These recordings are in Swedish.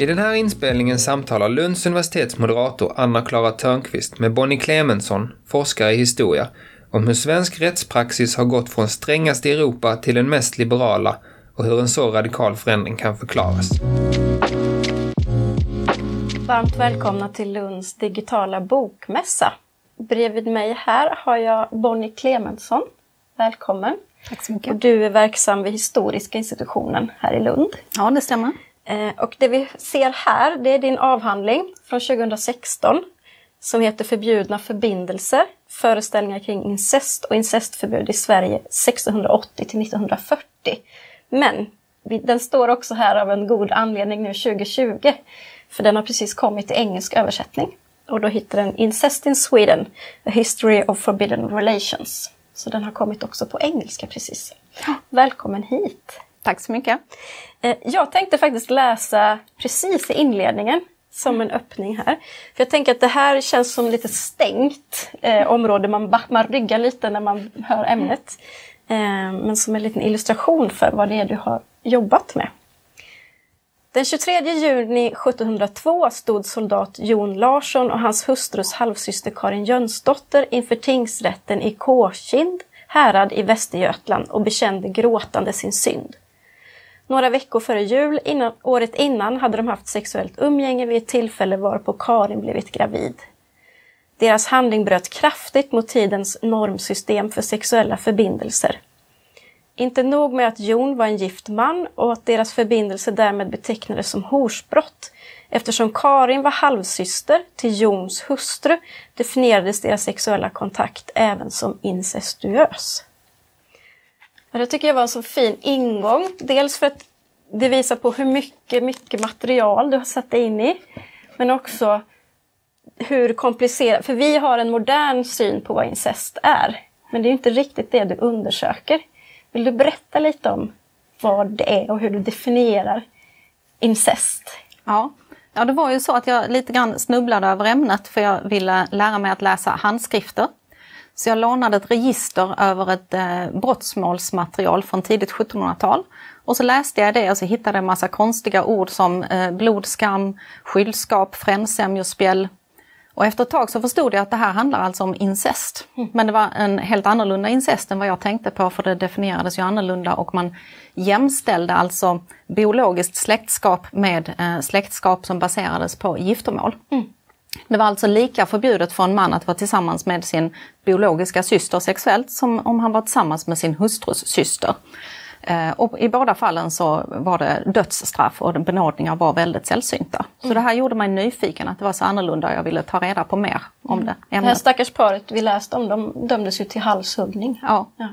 I den här inspelningen samtalar Lunds universitets moderator Anna-Klara Törnqvist med Bonnie Clemensson, forskare i historia, om hur svensk rättspraxis har gått från strängast i Europa till den mest liberala och hur en så radikal förändring kan förklaras. Varmt välkomna till Lunds digitala bokmässa. Bredvid mig här har jag Bonnie Clemensson. Välkommen. Tack så mycket. Och du är verksam vid Historiska institutionen här i Lund. Ja, det stämmer. Eh, och det vi ser här, det är din avhandling från 2016 som heter Förbjudna förbindelser, föreställningar kring incest och incestförbud i Sverige 1680 till 1940. Men den står också här av en god anledning nu 2020, för den har precis kommit i engelsk översättning. Och då hittar den Incest in Sweden, A History of Forbidden Relations. Så den har kommit också på engelska precis. Välkommen hit! Tack så mycket. Eh, jag tänkte faktiskt läsa precis i inledningen som en öppning här. För Jag tänker att det här känns som lite stängt eh, område, man, man ryggar lite när man hör ämnet. Eh, men som en liten illustration för vad det är du har jobbat med. Den 23 juni 1702 stod soldat Jon Larsson och hans hustrus halvsyster Karin Jönsdotter inför tingsrätten i Kåkind härad i Västergötland och bekände gråtande sin synd. Några veckor före jul, innan, året innan, hade de haft sexuellt umgänge vid ett tillfälle varpå Karin blivit gravid. Deras handling bröt kraftigt mot tidens normsystem för sexuella förbindelser. Inte nog med att Jon var en gift man och att deras förbindelse därmed betecknades som horsbrott. Eftersom Karin var halvsyster till Jons hustru definierades deras sexuella kontakt även som incestuös. Det tycker jag var en så fin ingång. Dels för att det visar på hur mycket, mycket material du har satt dig in i. Men också hur komplicerat, för vi har en modern syn på vad incest är. Men det är inte riktigt det du undersöker. Vill du berätta lite om vad det är och hur du definierar incest? Ja. ja, det var ju så att jag lite grann snubblade över ämnet för jag ville lära mig att läsa handskrifter. Så jag lånade ett register över ett eh, brottsmålsmaterial från tidigt 1700-tal. Och så läste jag det och så hittade en massa konstiga ord som eh, blodskam, skyldskap, fränsämjospjäll. Och efter ett tag så förstod jag att det här handlar alltså om incest. Mm. Men det var en helt annorlunda incest än vad jag tänkte på för det definierades ju annorlunda och man jämställde alltså biologiskt släktskap med eh, släktskap som baserades på giftermål. Mm. Det var alltså lika förbjudet för en man att vara tillsammans med sin biologiska syster sexuellt som om han var tillsammans med sin hustrus syster. Eh, och I båda fallen så var det dödsstraff och benådningar var väldigt sällsynta. Så mm. det här gjorde mig nyfiken att det var så annorlunda och jag ville ta reda på mer om mm. det. Ämnet. Det här stackars paret vi läste om, de dömdes ju till halshuggning. Ja. ja.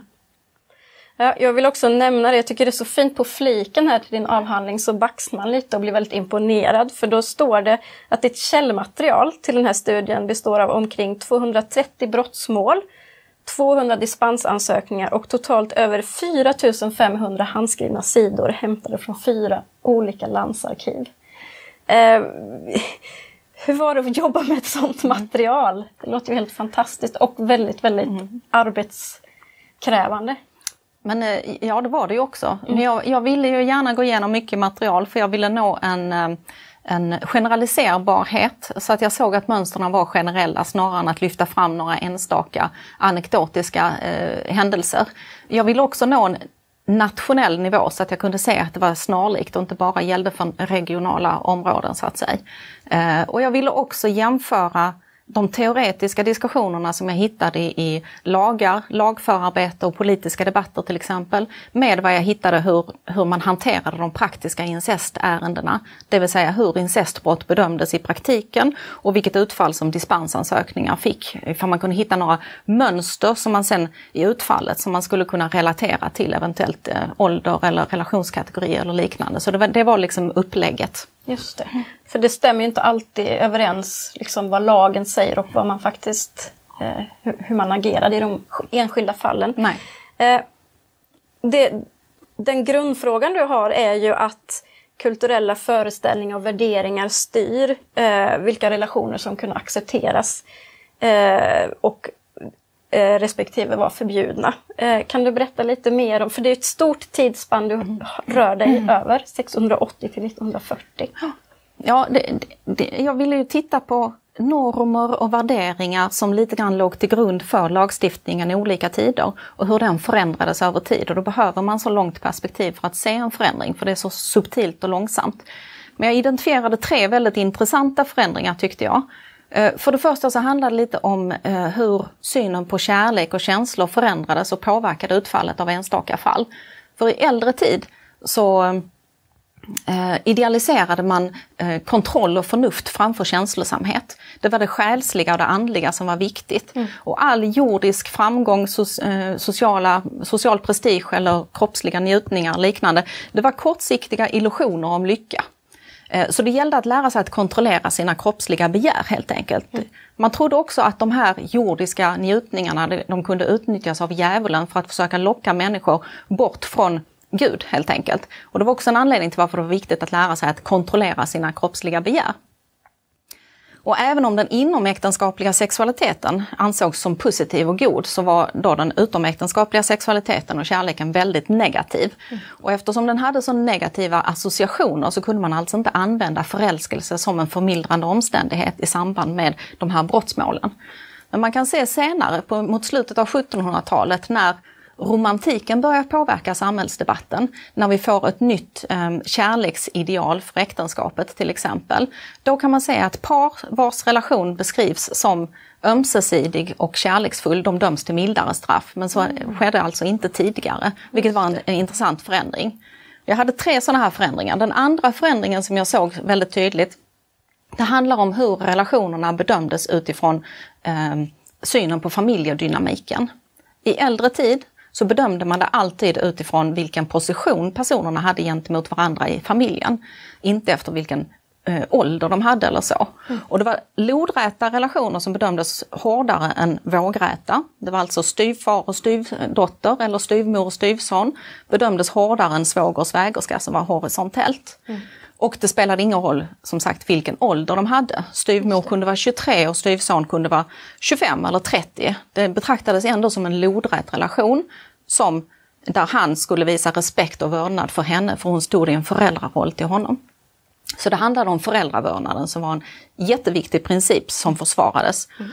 Ja, jag vill också nämna det, jag tycker det är så fint på fliken här till din avhandling så baxar man lite och blir väldigt imponerad för då står det att ditt källmaterial till den här studien består av omkring 230 brottsmål, 200 dispensansökningar och totalt över 4500 handskrivna sidor hämtade från fyra olika landsarkiv. Eh, hur var det att jobba med ett sånt material? Det låter ju helt fantastiskt och väldigt, väldigt mm. arbetskrävande. Men eh, ja, det var det ju också. Mm. Jag, jag, ville ju gärna gå igenom mycket material för jag ville nå en, eh, en generaliserbarhet så att jag såg att mönstren var generella snarare än att lyfta fram några enstaka anekdotiska eh, händelser. Jag ville också nå en nationell nivå så att jag kunde se att det var snarlikt och inte bara gällde för regionala områden så att säga. Eh, och jag ville också jämföra de teoretiska diskussionerna som jag hittade i, lagar, lagförarbete och politiska debatter till exempel, med vad jag hittade hur, hur man hanterade de praktiska incestärendena. Det vill säga hur incestbrott bedömdes i praktiken och vilket utfall som dispensansökningar fick. För man kunde hitta några mönster som man sen i utfallet som man skulle kunna relatera till eventuellt eh, ålder eller relationskategori eller liknande. Så det var, det var liksom upplägget. Just det. För det stämmer ju inte alltid överens liksom, vad lagen säger och vad man faktiskt, eh, hur, hur, man agerade i de enskilda fallen. Nej. Eh, det, den grundfrågan du har är ju att kulturella föreställningar och värderingar styr eh, vilka relationer som kan accepteras eh, och respektive var förbjudna. Eh, kan du berätta lite mer om, för det är ett stort tidsspann du rör dig mm. över, 680 till 1940. Ja, det, det, jag ville ju titta på normer och värderingar som lite grann låg till grund för lagstiftningen i olika tider och hur den förändrades över tid. Och då behöver man så långt perspektiv för att se en förändring, för det är så subtilt och långsamt. Men jag identifierade tre väldigt intressanta förändringar tyckte jag. Eh, för det första så handlar det lite om eh, hur synen på kärlek och känslor förändrades och påverkade utfallet av enstaka fall. För i äldre tid så eh, idealiserade man kontroll och förnuft framför känslosamhet. Det var det själsliga och det andliga som var viktigt. Mm. Och all jordisk framgång, sociala, social prestige eller kroppsliga njutningar och liknande, det var kortsiktiga illusioner om lycka. Eh, så det gällde att lära sig att kontrollera sina kroppsliga begär helt enkelt. Mm. Man trodde också att de här jordiska njutningarna de kunde utnyttjas av djävulen för att försöka locka människor bort från Gud helt enkelt. Och det var också en anledning till varför det var viktigt att lära sig att kontrollera sina kroppsliga begär. Och även om den inomäktenskapliga sexualiteten ansågs som positiv och god så var då den utomäktenskapliga sexualiteten och kärleken väldigt negativ. Mm. Och eftersom den hade så negativa associationer så kunde man alltså inte använda förälskelse som en förmildrande omständighet i samband med de här brottsmålen. Men man kan se senare, på, mot slutet av 1700-talet, när romantiken börjar påverka samhällsdebatten, när vi får ett nytt eh, kärleksideal för äktenskapet till exempel, då kan man säga att par vars relation beskrivs som ömsesidig och kärleksfull, de döms till mildare straff. Men så skedde alltså inte tidigare, vilket var en, en intressant förändring. Jag hade tre sådana här förändringar. Den andra förändringen som jag såg väldigt tydligt, det handlar om hur relationerna bedömdes utifrån eh, synen på familjedynamiken. I äldre tid så bedömde man det alltid utifrån vilken position personerna hade gentemot varandra i familjen. Inte efter vilken eh, ålder de hade eller så. Mm. Och det var lodräta relationer som bedömdes hårdare än vågräta. Det var alltså styvfar och styvdotter eller styvmor och styvson bedömdes hårdare än svåger och svägerska som var horisontellt. Mm. Och det spelade ingen roll som sagt vilken ålder de hade. Styvmor kunde vara 23 och styvson kunde vara 25 eller 30. Det betraktades ändå som en lodrät relation som där han skulle visa respekt och vördnad för henne för hon stod i en föräldraroll till honom. Så det handlade om föräldravördnaden som var en jätteviktig princip som försvarades. Mm.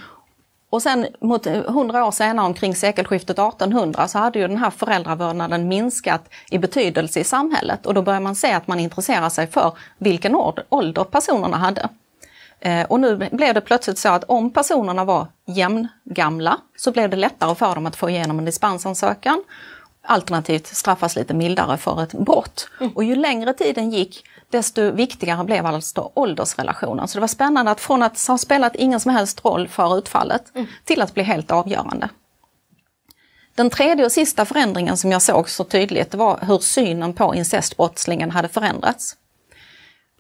Och sen mot eh, 100 år senare, omkring sekelskiftet 1800, så hade ju den här föräldravördnaden minskat i betydelse i samhället och då börjar man se att man intresserar sig för vilken ålder personerna hade. Eh, och nu blev det plötsligt så att om personerna var jämngamla så blev det lättare för dem att få igenom en dispensansökan. Alternativt straffas lite mildare för ett brott. Mm. Och ju längre tiden gick desto viktigare blev alltså åldersrelationen. Så det var spännande att från att ha spelat ingen som helst roll för utfallet mm. till att bli helt avgörande. Den tredje och sista förändringen som jag såg så tydligt var hur synen på incestbrottslingen hade förändrats.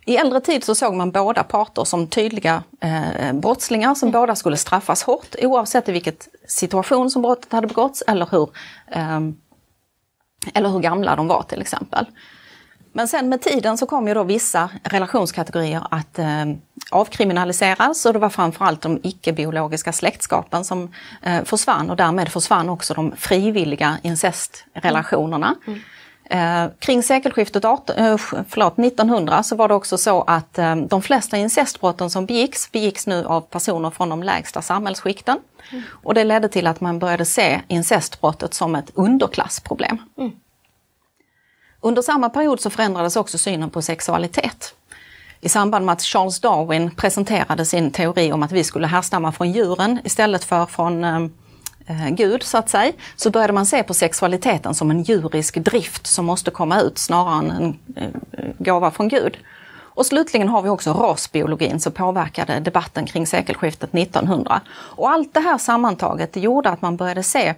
I äldre tid så såg man båda parter som tydliga eh, brottslingar som mm. båda skulle straffas hårt oavsett i vilken situation som brottet hade begåtts eller hur, eh, eller hur gamla de var till exempel. Men sen med tiden så kom ju då vissa relationskategorier att eh, avkriminaliseras och det var framförallt de icke-biologiska släktskapen som eh, försvann och därmed försvann också de frivilliga incestrelationerna. Mm. Eh, kring sekelskiftet 18, eh, förlåt, 1900 så var det också så att eh, de flesta incestbrotten som begicks, begicks nu av personer från de lägsta samhällsskikten. Mm. Och det ledde till att man började se incestbrottet som ett underklassproblem. Mm. Under samma period så förändrades också synen på sexualitet. I samband med att Charles Darwin presenterade sin teori om att vi skulle härstamma från djuren istället för från Gud så att säga, så började man se på sexualiteten som en djurisk drift som måste komma ut snarare än en eh, gåva från Gud. Och slutligen har vi också rasbiologin som påverkade debatten kring sekelskiftet 1900. Och allt det här sammantaget gjorde att man började se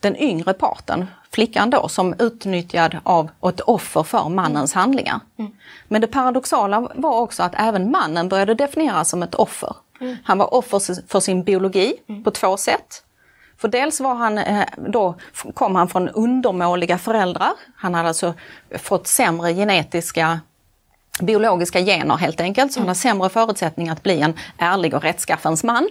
den yngre parten, flickan då, som utnyttjad av och ett offer för mannens handlingar. Mm. Men det paradoxala var också att även mannen började definieras som ett offer. Mm. Han var offer för sin biologi mm. på två sätt. För dels var han, eh, då kom han från undermåliga föräldrar. Han hade alltså fått sämre genetiska biologiska gener helt enkelt, så han har sämre förutsättningar att bli en ärlig och rättskaffens man.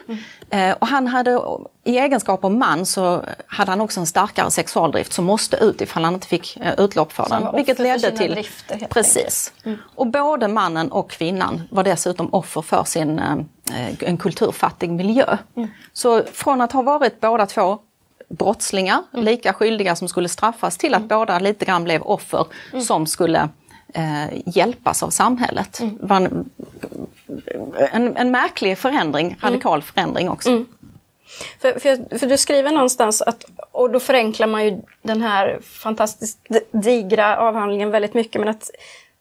Mm. och han hade, i egenskap av man så hade han också en starkare sexualdrift som måste ut ifall han inte fick eh, utlopp för den. Vilket ledde till... Drifter, precis. Mm. Och både mannen och kvinnan var dessutom offer för sin eh, en kulturfattig miljö. Mm. Så från att ha varit båda två brottslingar, mm. lika skyldiga som skulle straffas, till att mm. båda lite grann blev offer mm. som skulle eh, hjälpas av samhället. Mm. en, en, en, märklig förändring, mm. radikal förändring också. Mm. För, för, för, du skriver någonstans att, och då förenklar man ju den här fantastiskt digra avhandlingen väldigt mycket, men att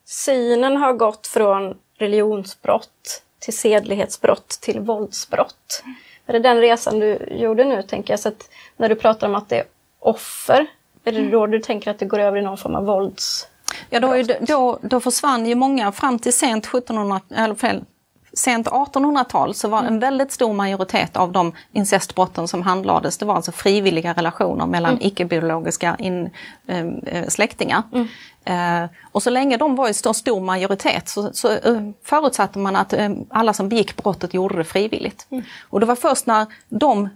synen har gått från religionsbrott till sedlighetsbrott till våldsbrott. Mm. Är det den resan du gjorde nu, tänker jag? Så att när du pratar om att det är offer, är det då du tänker att det går över i någon form av vålds Ja, då, då, då försvann ju många fram till sent 1700, eller fel, sent 1800-tal så var en mm. väldigt stor majoritet av de incestbrotten som handlades, det var alltså frivilliga relationer mellan mm. icke-biologiska in, äh, släktingar. Mm. Eh, och så länge de var i stor, stor majoritet så, så eh, förutsatte man att eh, alla som begick brottet gjorde det frivilligt. Mm. Och det var först när de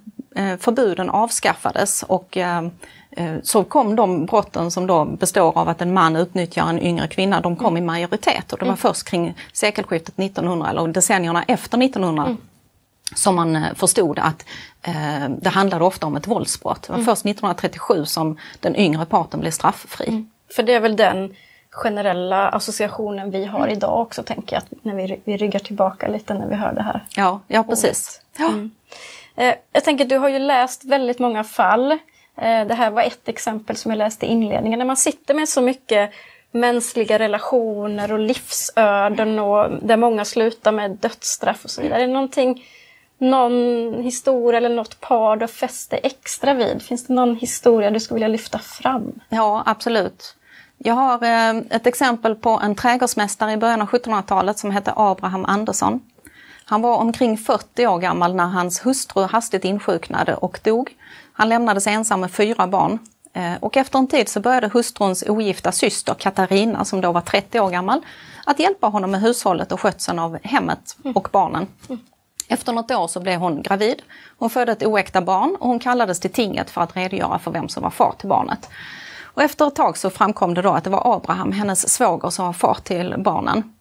förbuden avskaffades och Eh, så kom de brotten som då består av att en man utnyttjar en yngre kvinna, de kom mm. i majoritet och det var mm. först kring sekelskiftet 1900 eller decennierna efter 1900 mm. som man eh, förstod att eh, det handlade ofta om ett våldsbrott. Det var mm. först 1937 som den yngre parten blev strafffri. Mm. För det är väl den generella associationen vi har mm. idag också, tänker jag, när vi, vi ryggar tillbaka lite när vi hör det här. Ja, ja precis. Ja. Eh, jag tänker, du har ju läst väldigt många fall Eh, det här var ett exempel som jag läste i inledningen. När man sitter med så mycket mänskliga relationer och livsöden och där många slutar med dödsstraff och så vidare. Är det någonting, någon historia eller något par du fäster extra vid? Finns det någon historia du skulle vilja lyfta fram? Ja, absolut. Jag har eh, ett exempel på en trädgårdsmästare i början av 1700-talet som hette Abraham Andersson. Han var omkring 40 år gammal när hans hustru hastigt insjuknade och dog. Han lämnades ensam med fyra barn. Eh, och efter en tid så började hustruns ogifta syster Katarina, som då var 30 år gammal, att hjälpa honom med hushållet och skötseln av hemmet och barnen. Efter något år så blev hon gravid. Hon födde ett oäkta barn och hon kallades till tinget för att redogöra för vem som var far till barnet. Och efter ett tag så framkom det då att det var Abraham, hennes svåger, som var far till barnen.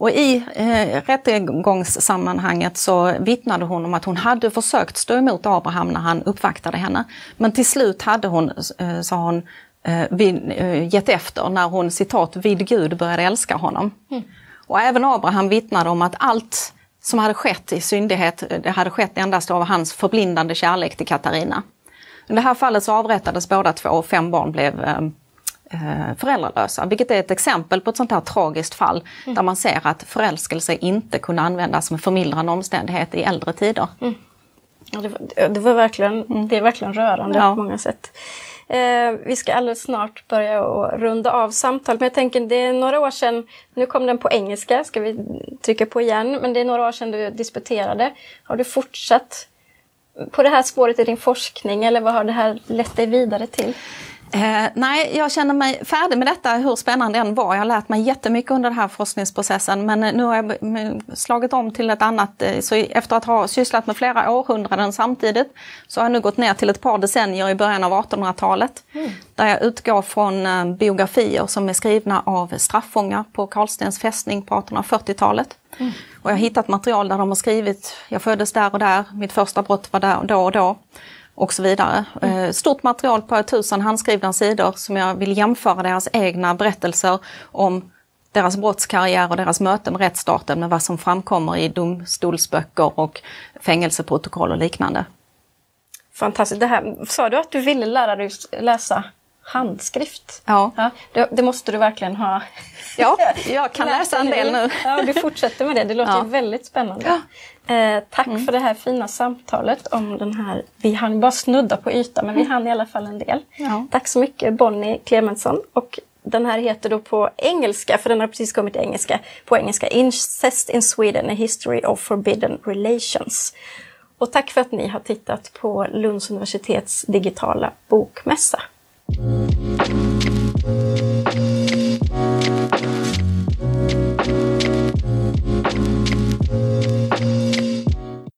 Och i eh, rättegångssammanhanget så vittnade hon om att hon hade försökt stå emot Abraham när han uppvaktade henne. Men till slut hade hon, eh, sa hon, eh, vid, eh, gett efter när hon citat vid Gud började älska honom. Mm. Och även Abraham vittnade om att allt som hade skett i syndighet, det hade skett endast av hans förblindande kärlek till Katarina. I det här fallet så avrättades båda två och fem barn blev eh, föräldralösa, vilket är ett exempel på ett sånt här tragiskt fall mm. där man ser att förälskelse inte kunde användas som förmildrande omständighet i äldre tider. Mm. Ja, det, var, det, var verkligen, mm. det är verkligen rörande ja. på många sätt. Eh, vi ska alldeles snart börja och runda av samtalet, men jag tänker det är några år sedan, nu kom den på engelska, ska vi trycka på igen, men det är några år sedan du disputerade. Har du fortsatt på det här spåret i din forskning eller vad har det här lett dig vidare till? Eh, nej, jag känner mig färdig med detta hur spännande det än var. Jag har lärt mig jättemycket under den här forskningsprocessen men nu har jag slagit om till ett annat. Eh, så efter att ha sysslat med flera århundraden samtidigt så har jag nu gått ner till ett par decennier i början av 1800-talet. Mm. Där jag utgår från eh, biografier som är skrivna av straffångar på Karlstens fästning på 1840-talet. Mm. Och jag har hittat material där de har skrivit, jag föddes där och där, mitt första brott var där då och då och så vidare. Mm. Stort material på tusen handskrivna sidor som jag vill jämföra deras egna berättelser om deras brottskarriär och deras möte med rättsstaten med vad som framkommer i domstolsböcker och fängelseprotokoll och liknande. Fantastiskt. Det här, sa du att du ville lära dig läsa handskrift? Ja. ja det, det, måste du verkligen ha. Ja, jag kan läsa en del nu. Ja, du fortsätter med det. Det låter ja. väldigt spännande. Ja. Eh, tack mm. för det här fina samtalet om den här, vi hann bara snudda på ytan men vi hann i alla fall en del. Ja. Tack så mycket Bonnie Clemensson och den här heter då på engelska, för den har precis kommit till engelska, på engelska Incest in Sweden, a history of forbidden relations. Och tack för att ni har tittat på Lunds universitets digitala bokmässa. うん